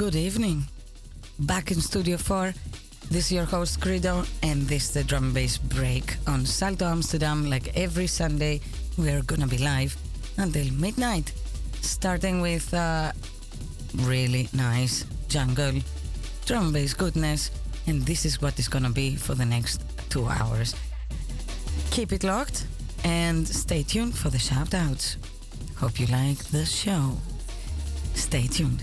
Good evening. Back in Studio 4. This is your host, Credo, and this is the drum and bass break on Salto Amsterdam. Like every Sunday, we're gonna be live until midnight. Starting with uh, really nice jungle, drum and bass goodness, and this is what is gonna be for the next two hours. Keep it locked and stay tuned for the shout outs. Hope you like the show. Stay tuned.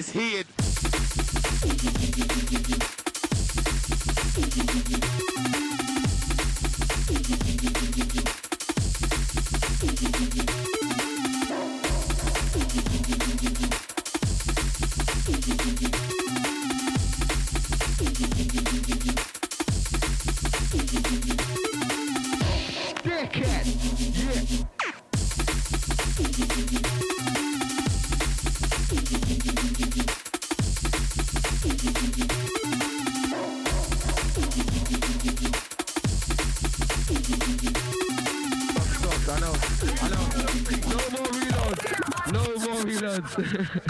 is here and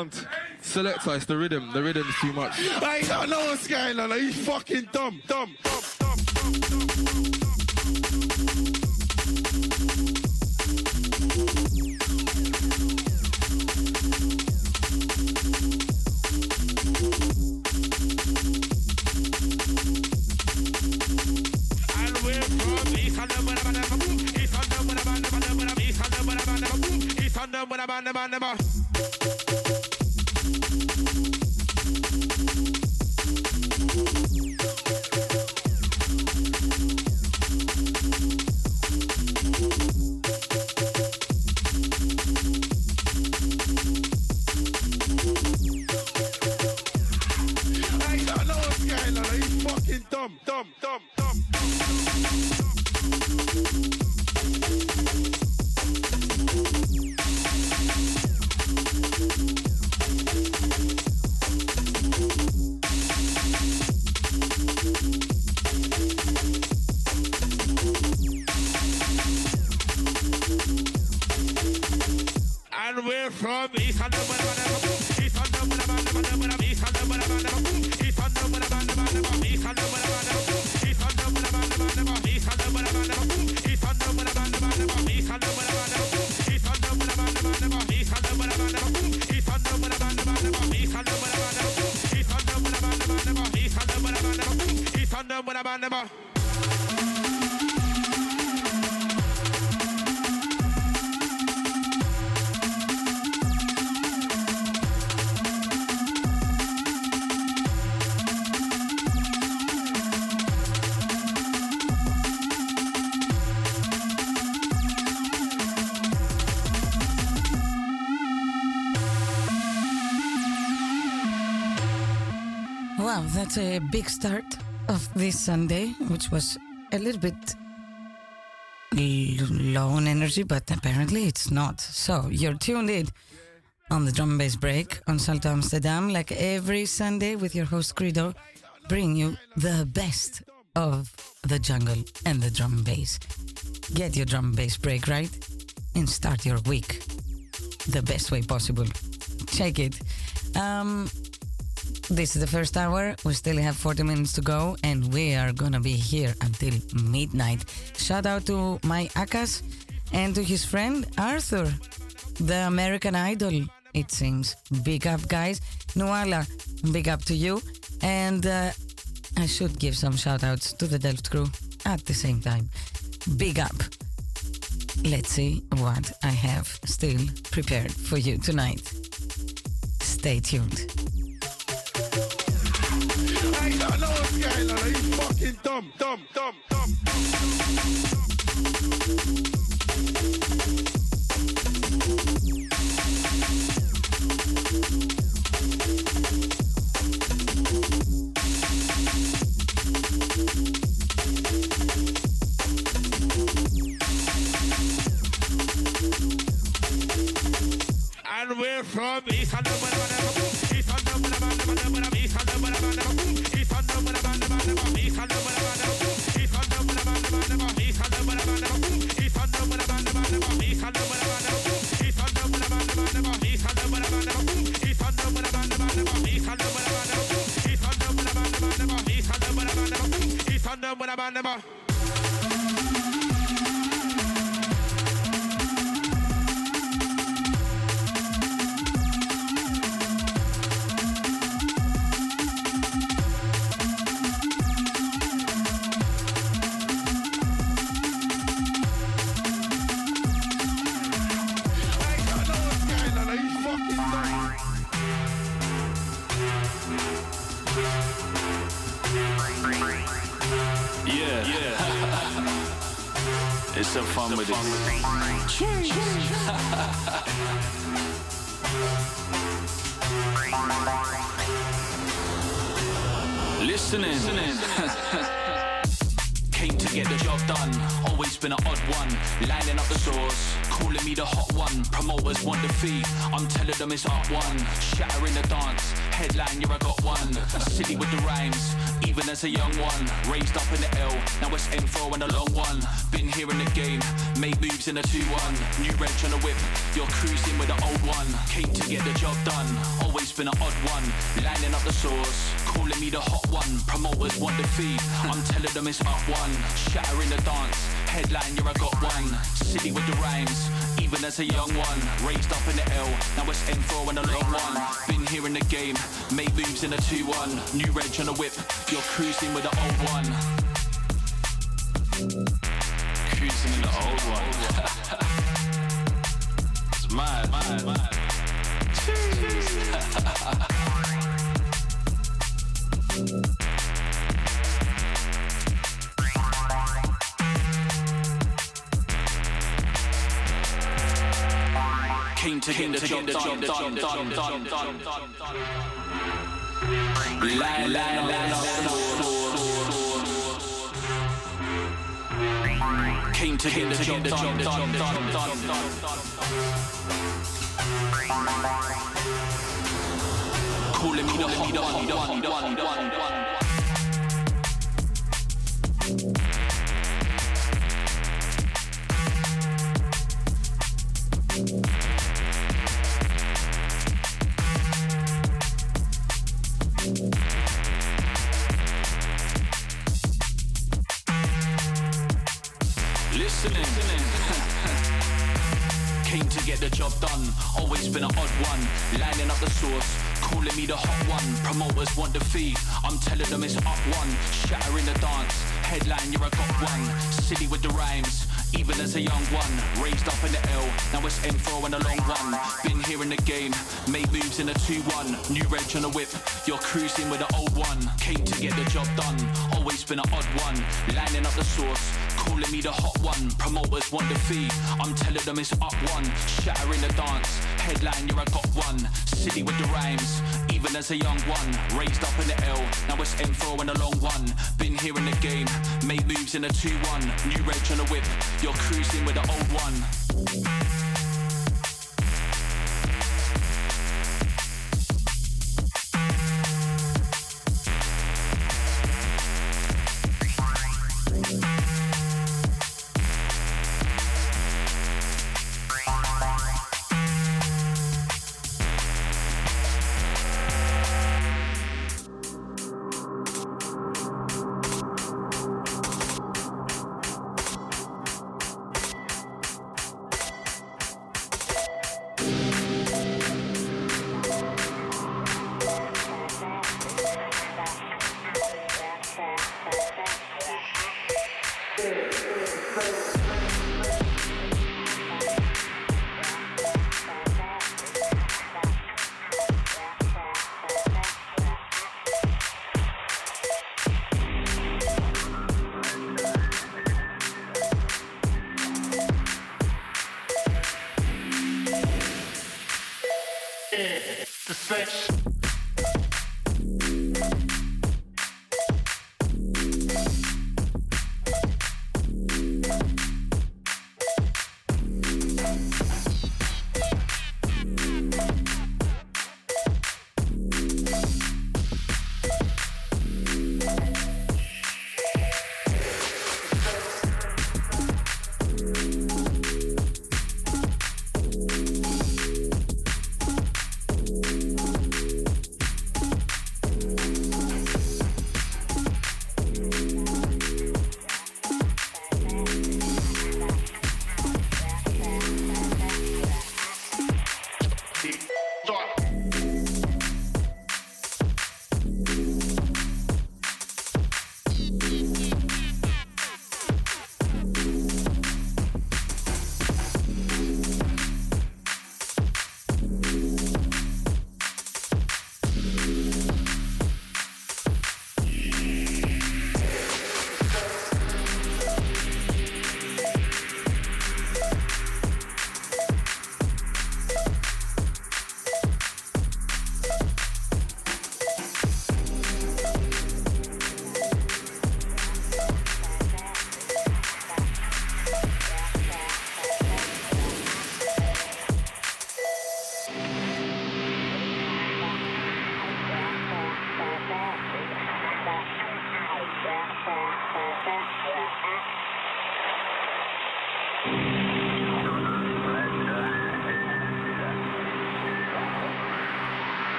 around. Selector, it's the rhythm. The rhythm's too much. I don't know what's going on. Are you fucking dumb? Dumb. dumb, dumb, dumb, dumb. That's a big start of this Sunday, which was a little bit low on energy, but apparently it's not. So you're tuned in on the drum and bass break on Salto Amsterdam, like every Sunday with your host Credo, bring you the best of the jungle and the drum and bass. Get your drum and bass break right and start your week the best way possible. Check it. Um, this is the first hour. We still have 40 minutes to go, and we are gonna be here until midnight. Shout out to my Akas and to his friend Arthur, the American Idol, it seems. Big up, guys. Nuala, big up to you. And uh, I should give some shout outs to the Delft crew at the same time. Big up. Let's see what I have still prepared for you tonight. Stay tuned. Fucking dumb, dumb, dumb, dumb, And we're from East London, never. fun Listening. Came to get the job done. Always been an odd one. Lining up the source. Calling me the hot one. Promoters want the fee. I'm telling them it's up one. Shattering the dance Headline, you're I got one. City with the rhymes, even as a young one. Raised up in the L, now it's M4 and a long one. Been here in the game, made moves in a 2-1. New wrench on the whip, you're cruising with the old one. Came to get the job done, always been an odd one. Lining up the source, calling me the hot one. Promoters want the fee, I'm telling them it's up one. Shattering the dance, headline, you're I got one. City with the rhymes, even as a young one. Raised up in the L, now it's M4 and a long one. Been here in the game, made moves in a 2-1. New wrench on the whip, you're cruising with the old one. Cruising in the old one. it's mad, mad, mad. Came to get the job done, done, done, done, done, line up the Came to get the job done, done, done, done, done. Calling me the hot one, get the job done, always been an odd one. Lining up the source, calling me the hot one. Promoters want the fee, I'm telling them it's up one. Shattering the dance, headline, you're a got one. City with the rhymes, even as a young one. Raised up in the L, now it's M4 and a long one. Been here in the game, made moves in a 2-1. New reg on the whip, you're cruising with the old one. Came to get the job done, always been an odd one. Lining up the source, calling me the hot one. Promoters want the fee, I'm telling them it's up one. Shattering the dance, headline, you're a got one. City with the rhymes, even as a young one. Raised up in the L, now it's M4 and a long one. Been here in the game, made moves in a 2-1. New reg on the whip, you're cruising with the old one.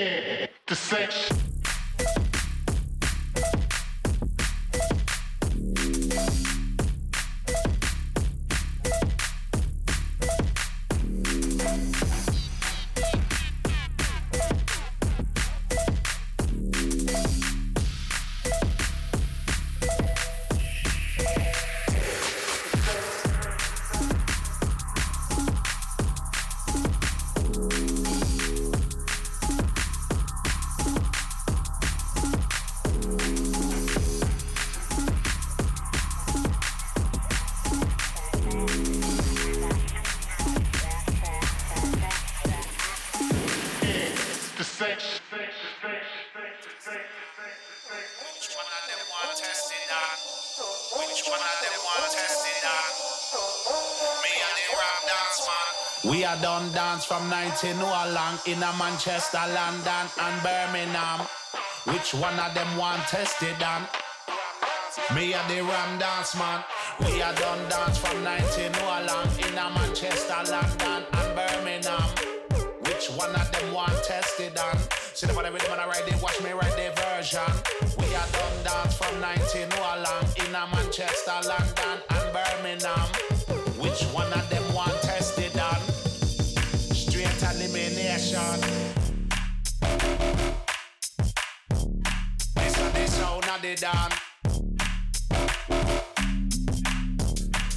The to. From 19 no long in a Manchester, London and Birmingham. Which one of them want tested on? Me and the Ram Dance man. We are done dance from 19 no long in a Manchester, London and Birmingham. Which one of them want tested on? See the body rhythm and I ride they watch me write the version. We are done dance from 19 no long in a Manchester, London and Birmingham. Which one of them want? Elimination. This and this sound of the dawn.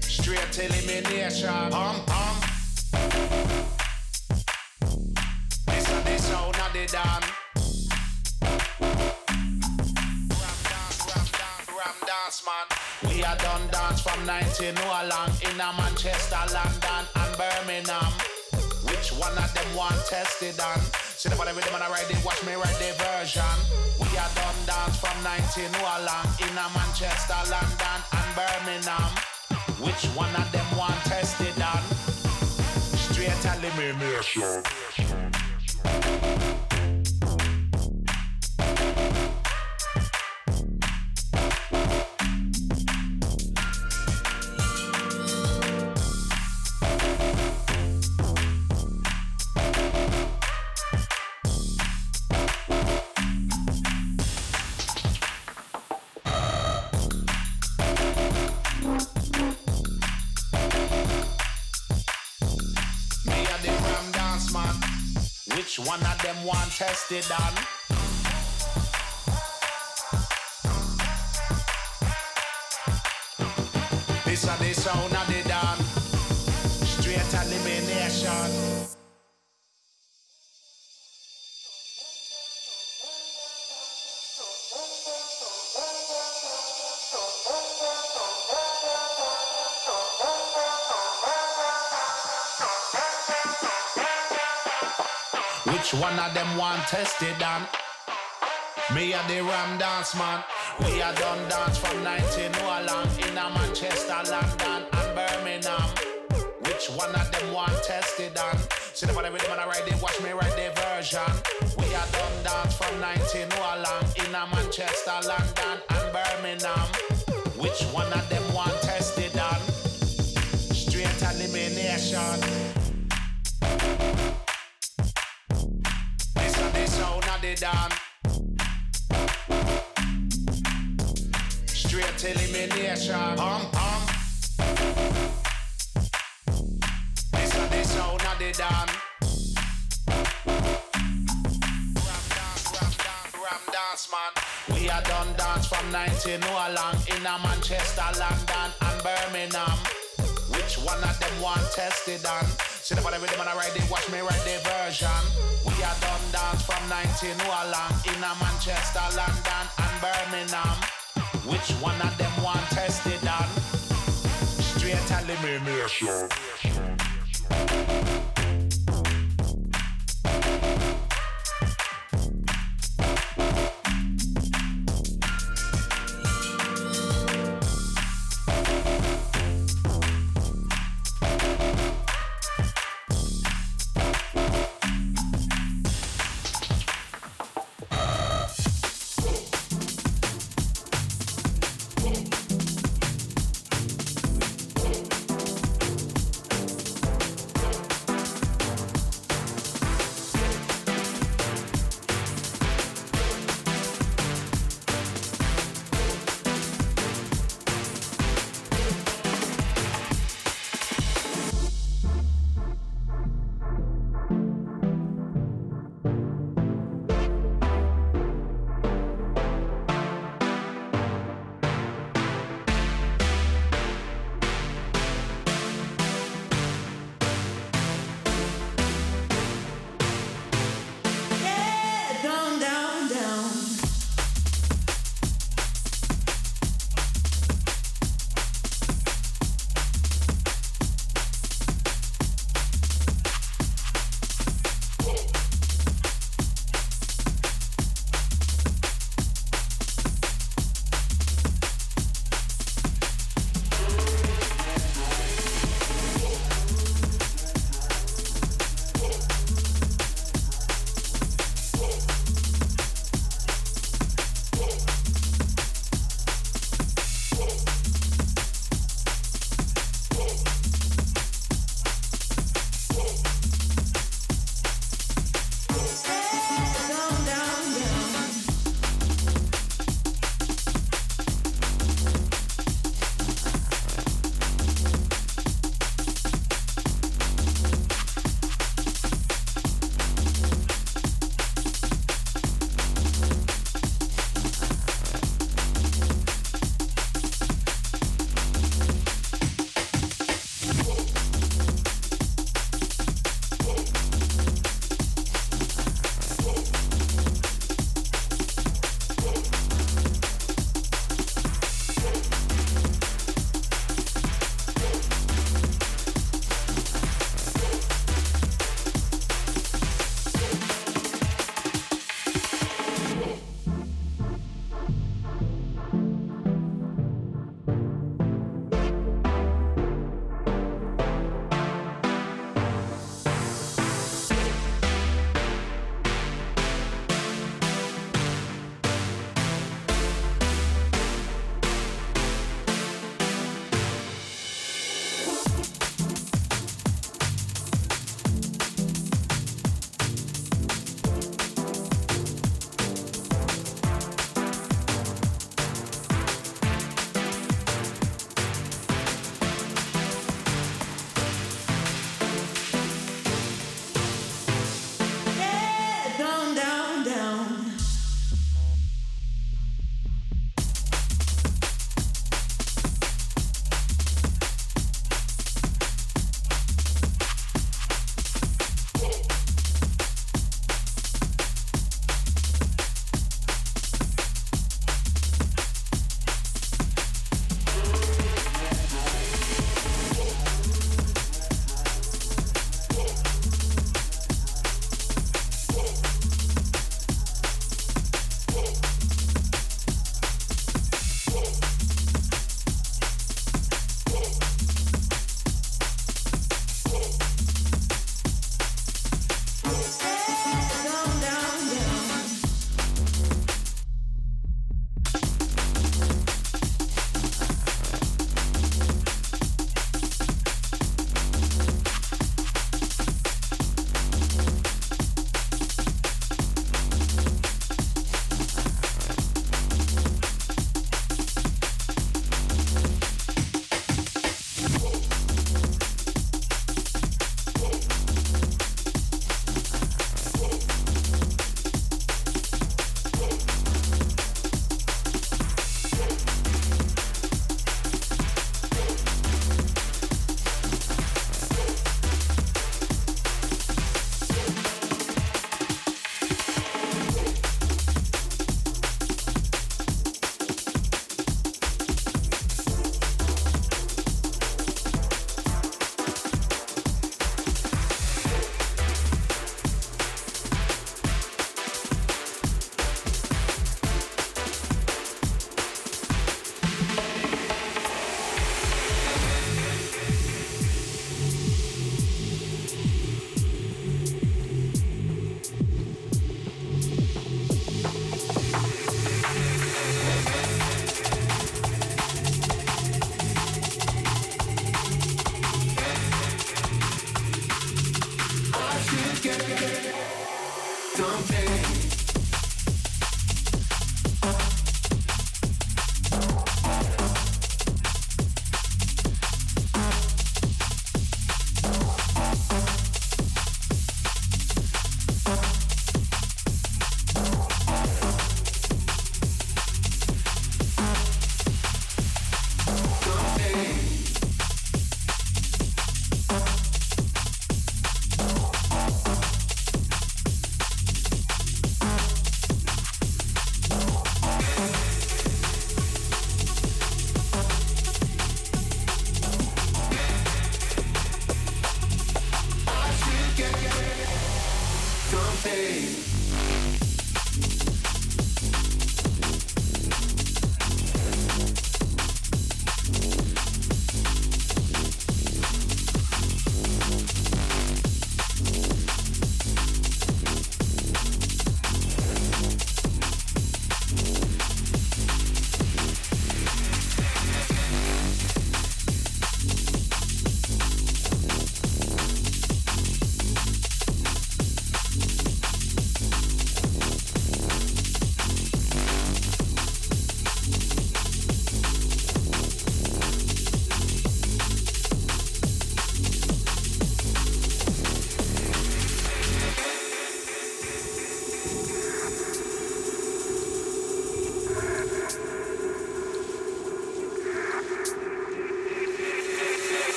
Straight elimination. Pum pum. This and this sound of the dawn. We are done dance from 19 along in a Manchester, London and Birmingham. One of them want tested on? See the body rhythm and I ride it, watch me ride the version. We are done dance from 19 along in a Manchester, London and Birmingham. Which one of them want tested on? Straight elimination. One of them want tested on. This are the sound of the dawn. Straight elimination. One of them want tested on. Me and the Ram Dance man. We are done dance from 19 long in a Manchester, London and Birmingham. Which one of them want tested on? See the body rhythm and I ride it, watch me write the version. We are done dance from 19 long in a Manchester, London and Birmingham. Which one of them want tested on? Straight elimination. The dawn. Straight elimination. Pum pum. This is the sound of the dawn. We are done dance from 19 along in a Manchester, London and Birmingham. One of them want tested on? See the body rhythm and I ride it, watch me write the version. We are done dance from 19 along in a Manchester, London and Birmingham. Which one of them want tested on? Straight elimination.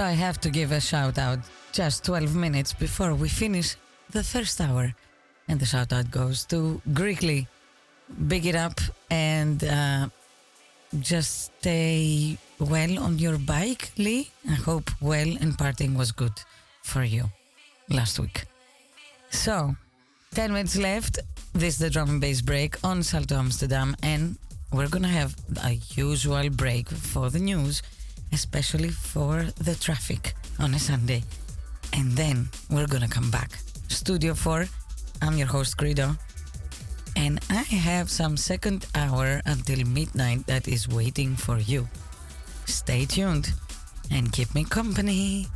So I have to give a shout out just 12 minutes before we finish the first hour. And the shout out goes to Greekly. Big it up and uh, just stay well on your bike, Lee. I hope well and parting was good for you last week. So, 10 minutes left. This is the drum and bass break on Salto Amsterdam, and we're gonna have a usual break for the news, especially for the traffic on a Sunday. And then we're gonna come back. Studio 4, I'm your host, Credo. And I have some second hour until midnight that is waiting for you. Stay tuned and keep me company.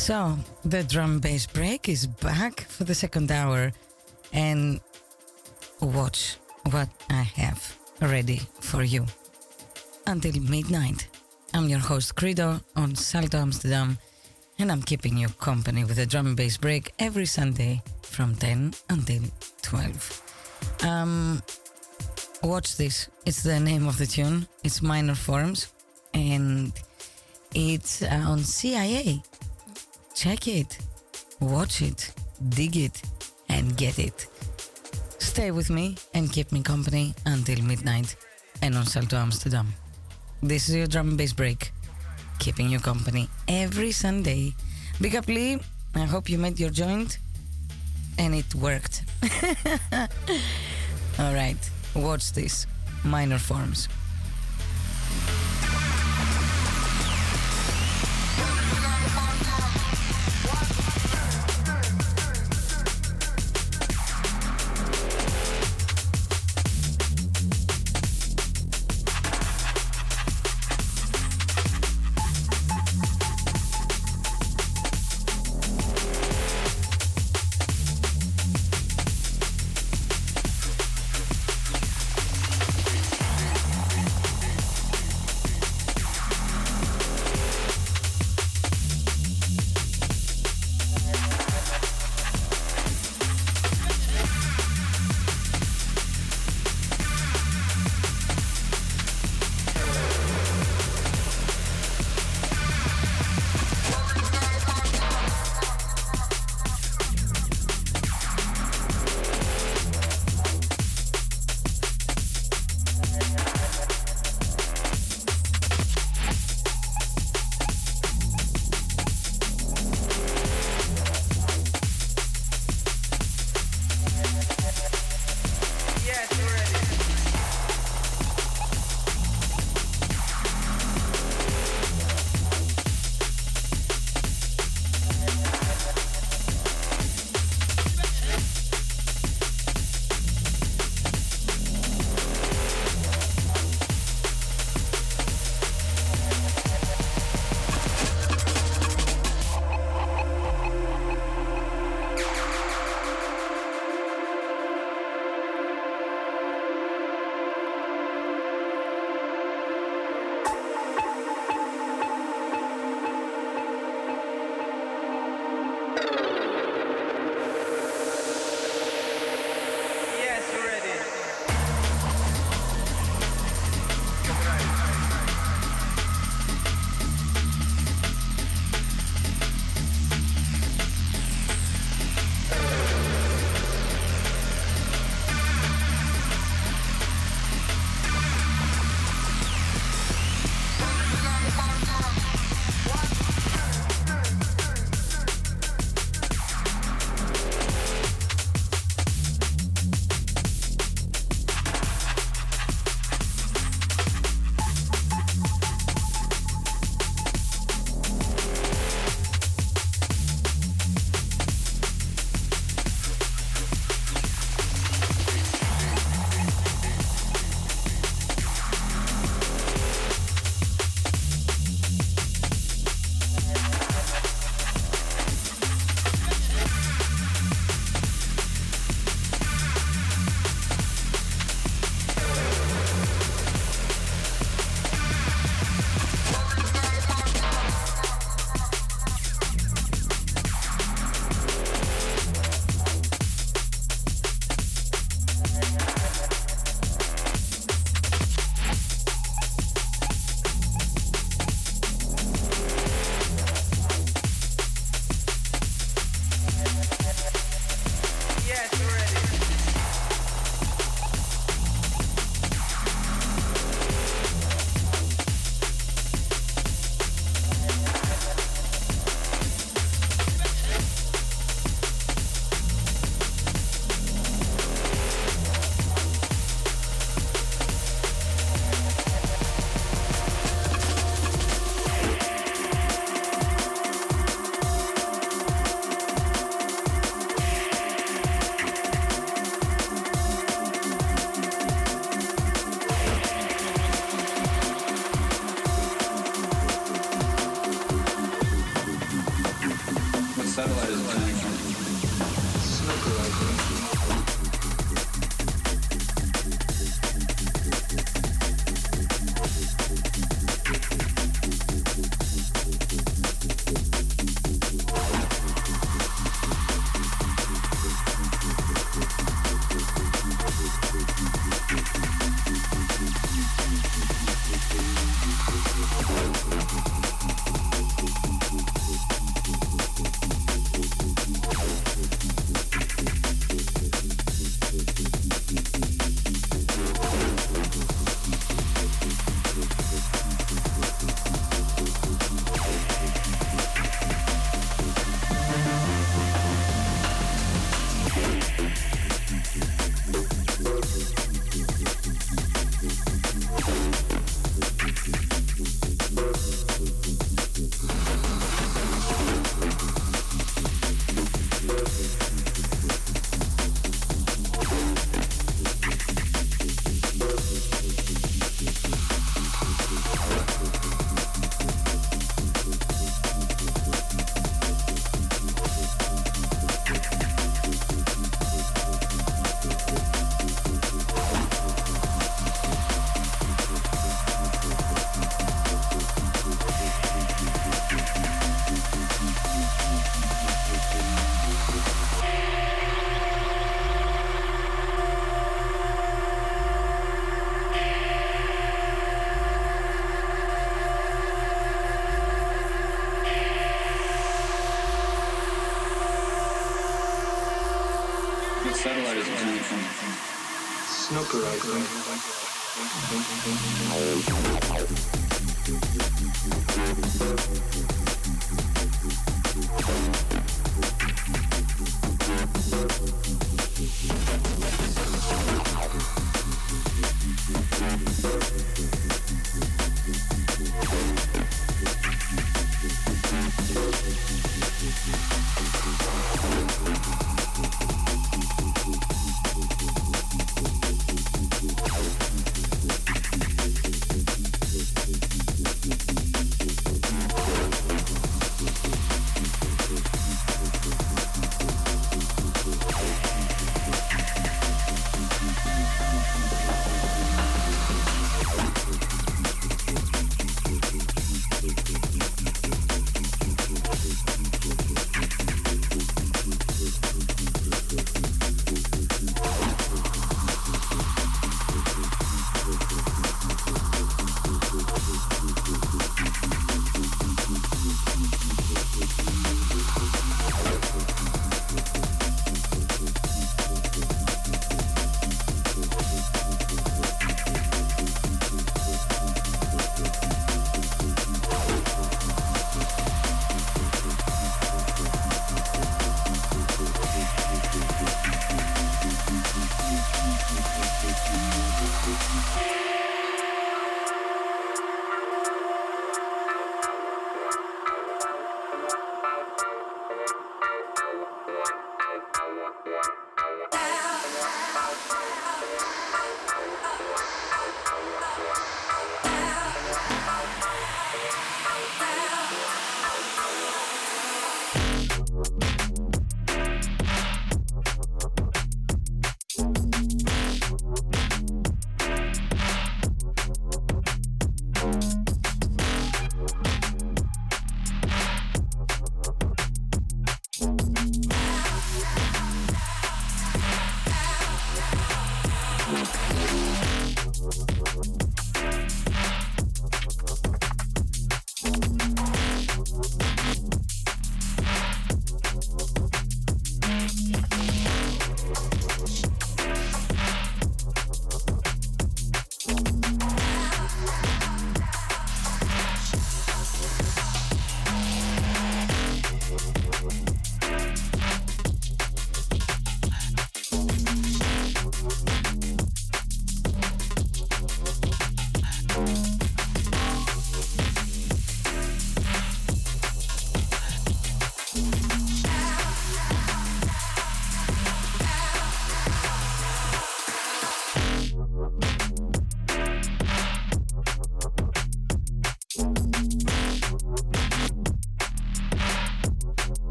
So, the drum bass break is back for the second hour, and watch what I have ready for you. Until midnight, I'm your host Credo on Salto Amsterdam, and I'm keeping you company with a drum bass break every Sunday from 10 until 12. Um, watch this. It's the name of the tune. It's Minor Forms, and it's uh, on CIA. Check it, watch it, dig it, and get it. Stay with me and keep me company until midnight and on Salto Amsterdam. This is your drum and bass break, keeping you company every Sunday. Big up Lee, I hope you made your joint and it worked. All right, watch this. Minor forms.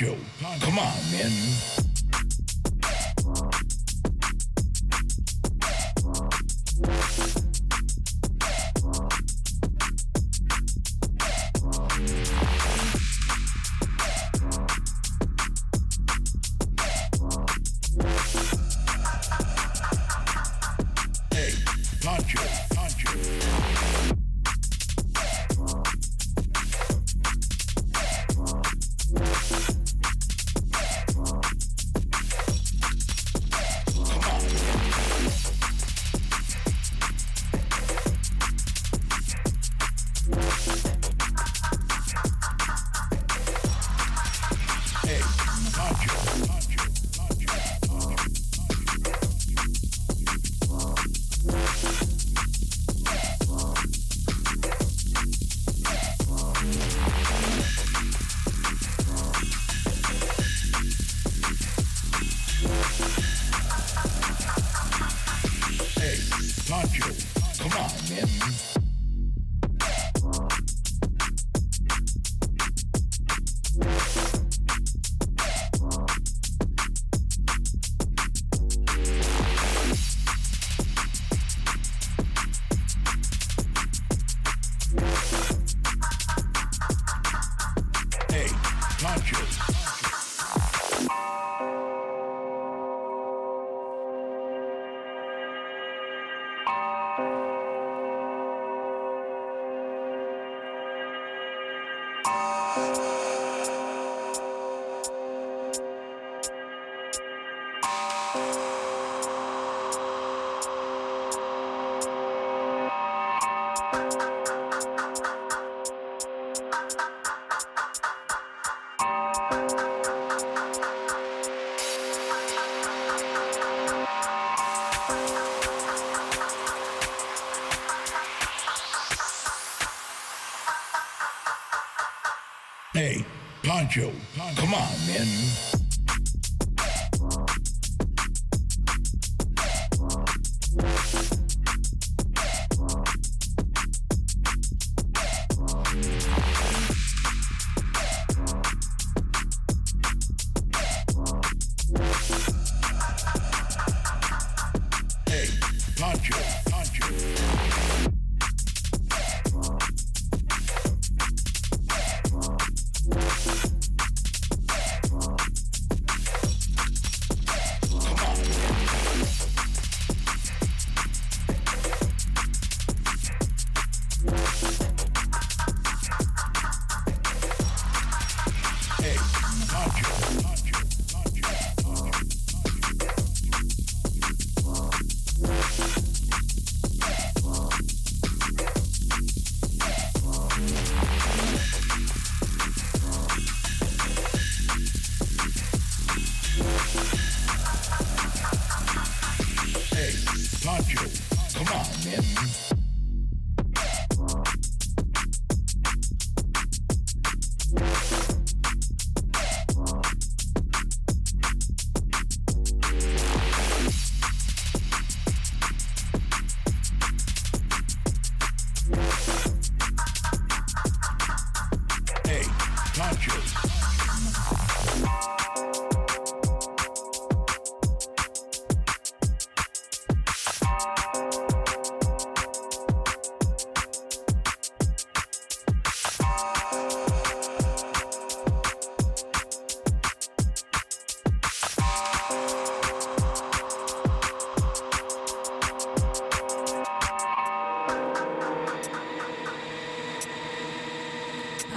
Pancho. Come on, man. Come on, man.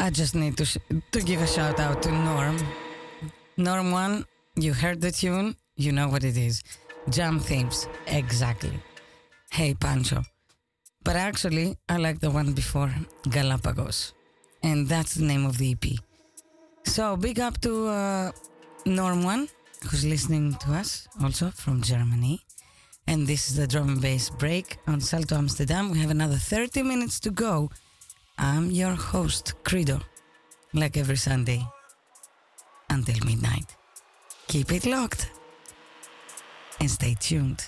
I just need to, to give a shout out to Norm. Norm 1, you heard the tune, you know what it is. Jam Thieves, exactly. Hey Pancho. But actually, I like the one before, Galapagos. And that's the name of the EP. So big up to uh, Norm 1, who's listening to us also from Germany. And this is the drum and bass break on Salto Amsterdam. We have another 30 minutes to go I'm your host, Credo, like every Sunday until midnight. Keep it locked and stay tuned.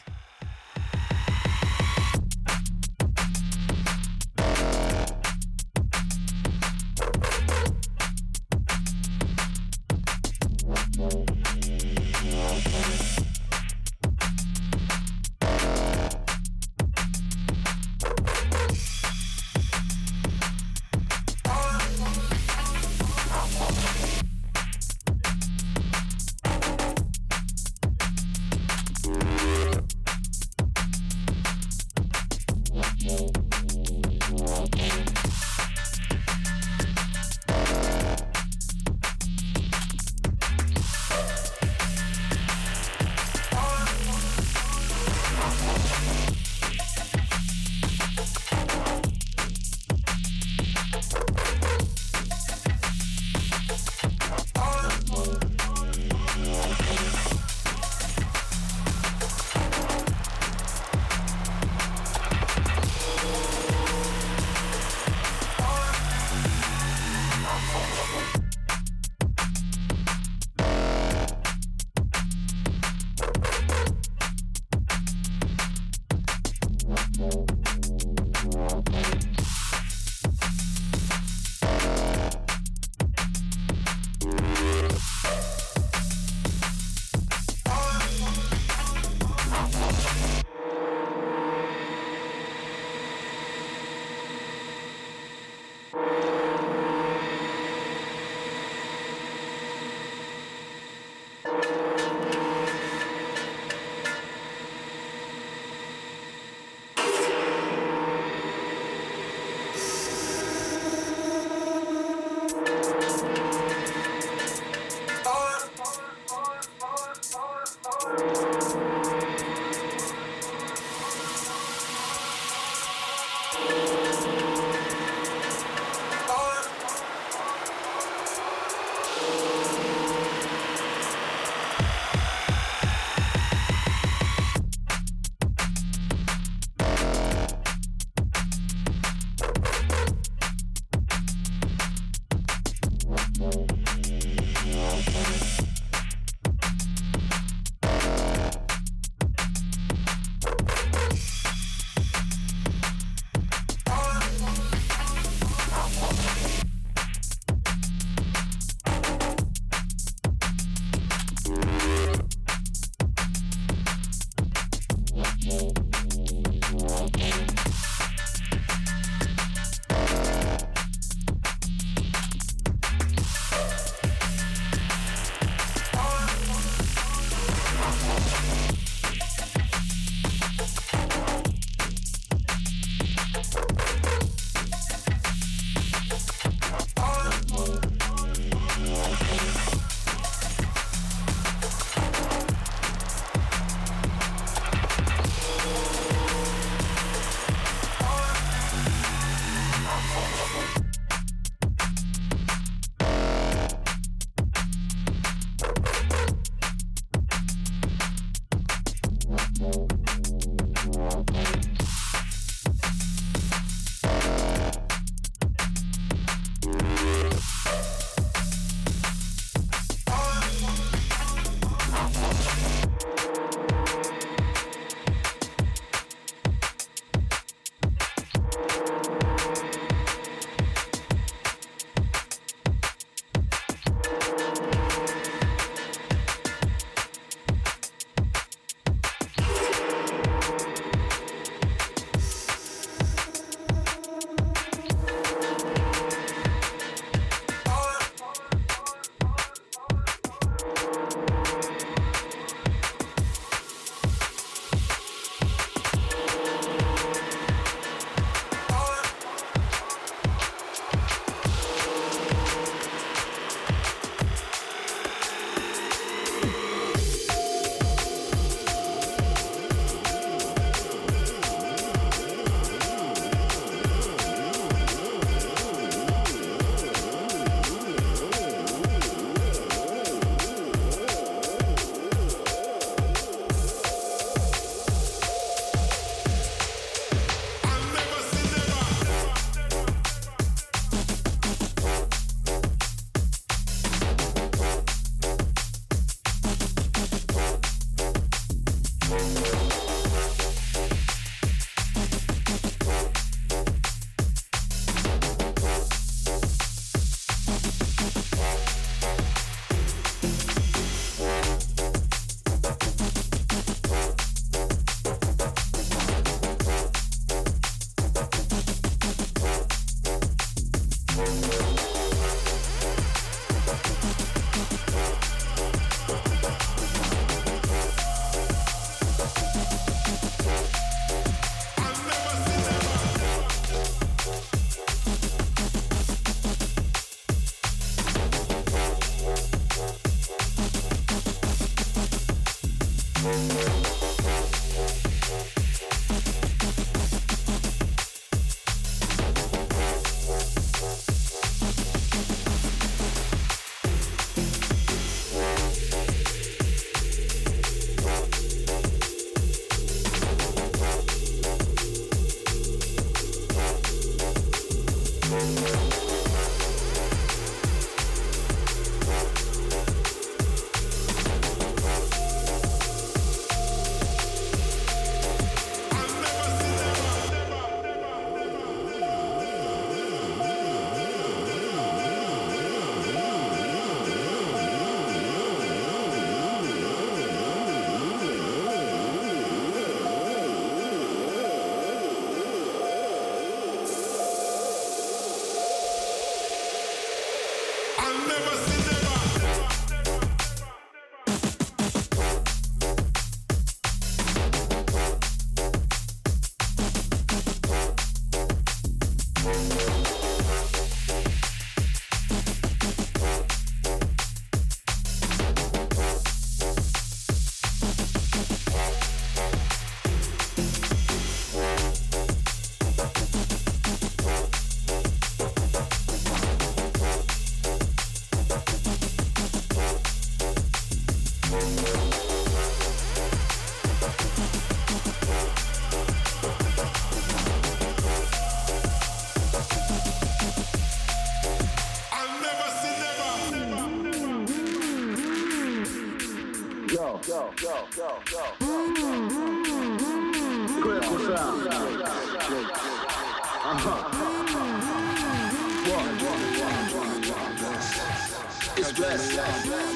It's blessed.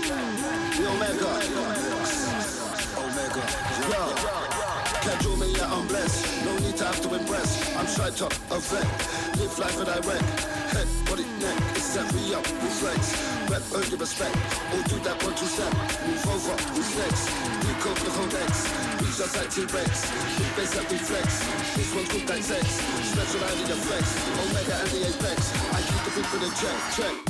Omega. Omega. Yo. Can't do me, yeah, I'm blessed. No need to have to impress. I'm straight top, a vet. Live life and I wreck. Head, body, neck. It's set me up, reflex. Rep, earn your respect. Or do that one, two step. Move over, who's next? Decode the codex. Reach just like T-Rex. Big bass that reflex. This one's good like sex. Special, I need a flex. Omega and the apex. I keep the people in check, check.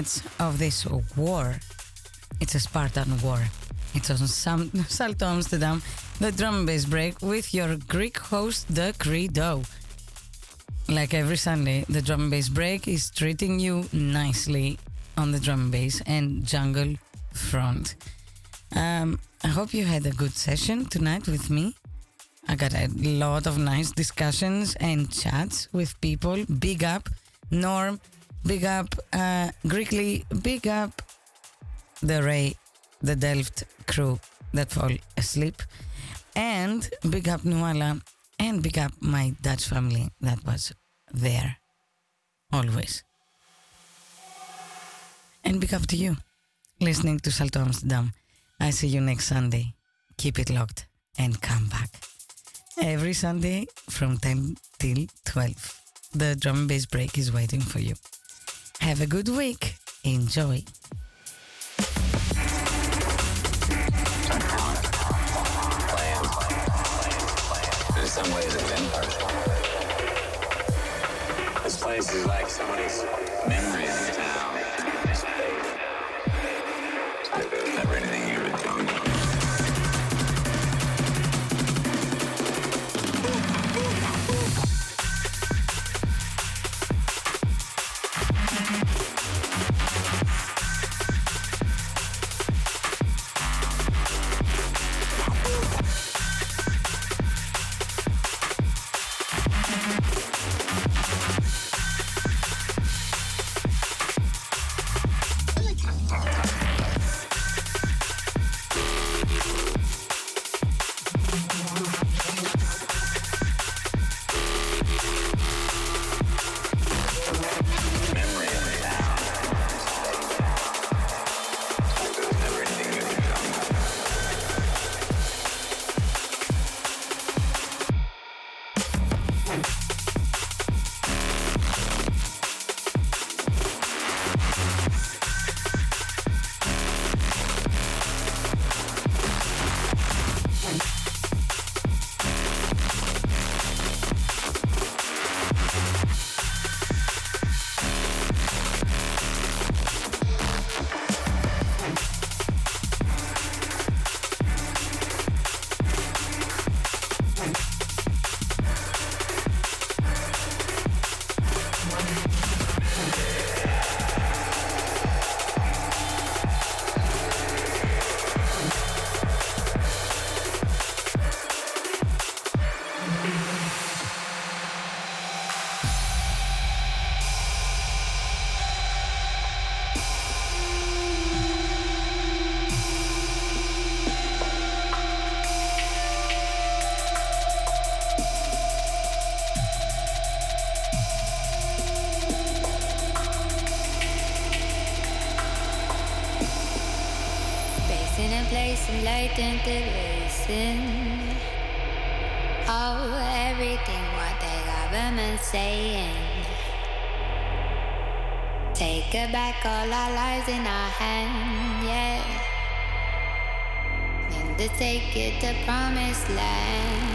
Minutes of this war. It's a Spartan war. It's on Sam- Salto Amsterdam, the drum and bass break with your Greek host, the Credo. Like every Sunday, the drum and bass break is treating you nicely on the drum and bass and jungle front. Um, I hope you had a good session tonight with me. I got a lot of nice discussions and chats with people. Big up Norm, big up uh, Greekly, big up the Ray, the Delft crew that fall asleep, and big up Nuala, and big up my Dutch family that was there always. And big up to you listening to Salto Amsterdam. I see you next Sunday. Keep it locked and come back. Every Sunday from 10 till 12. The drum and bass break is waiting for you. Have a good week. Enjoy. Some ways. This place is like somebody's memory of the town. Take all our lives in our hand, yeah. And to take it to promised land,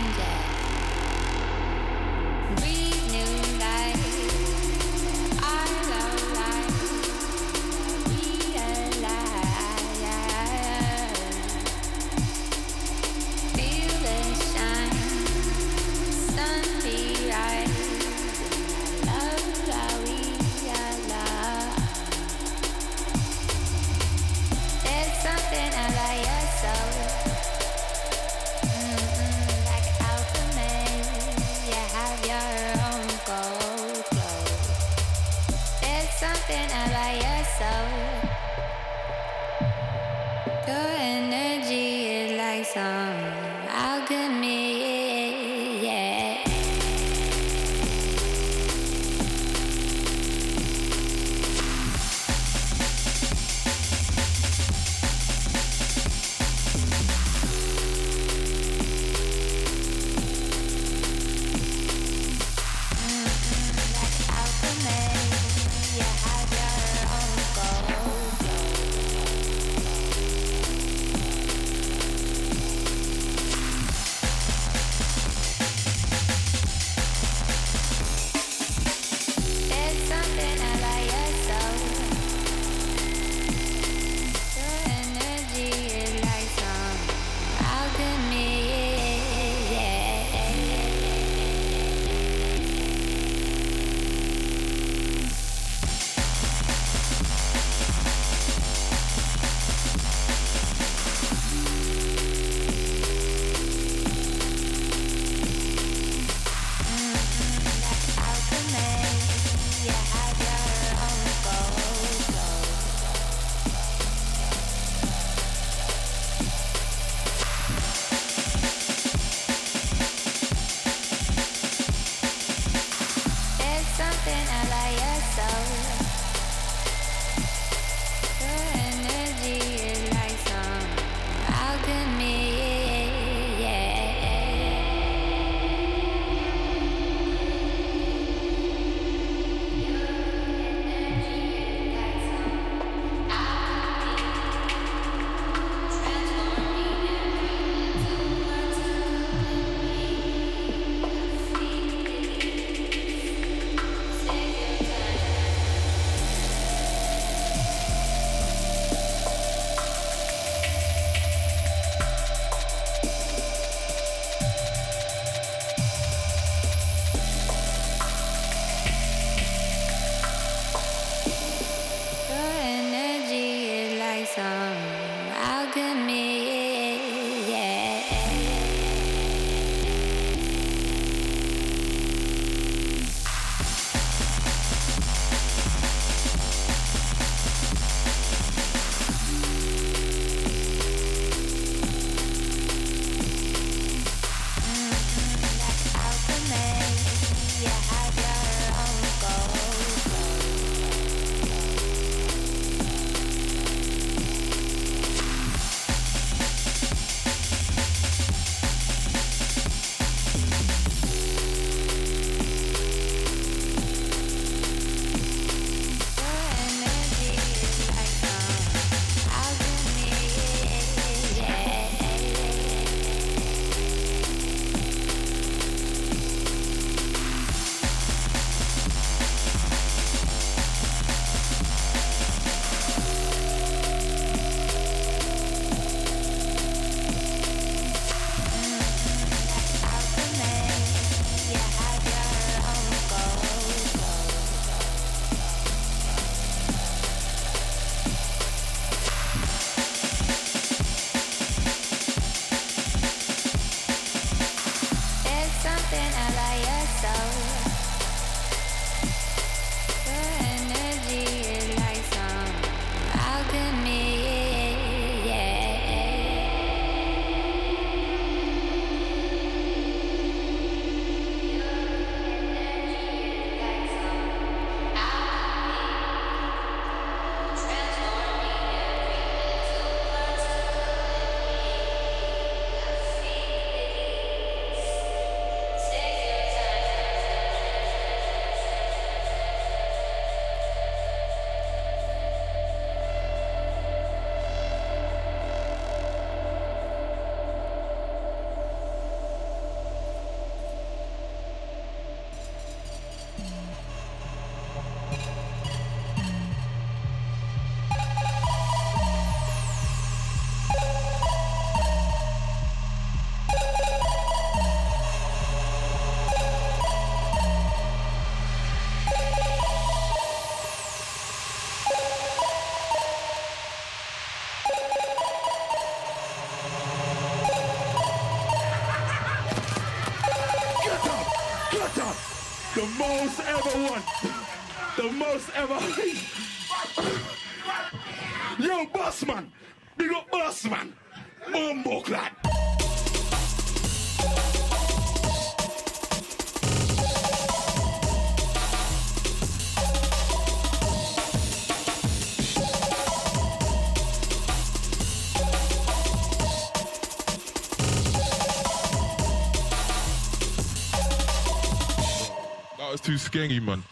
was too skangy, man.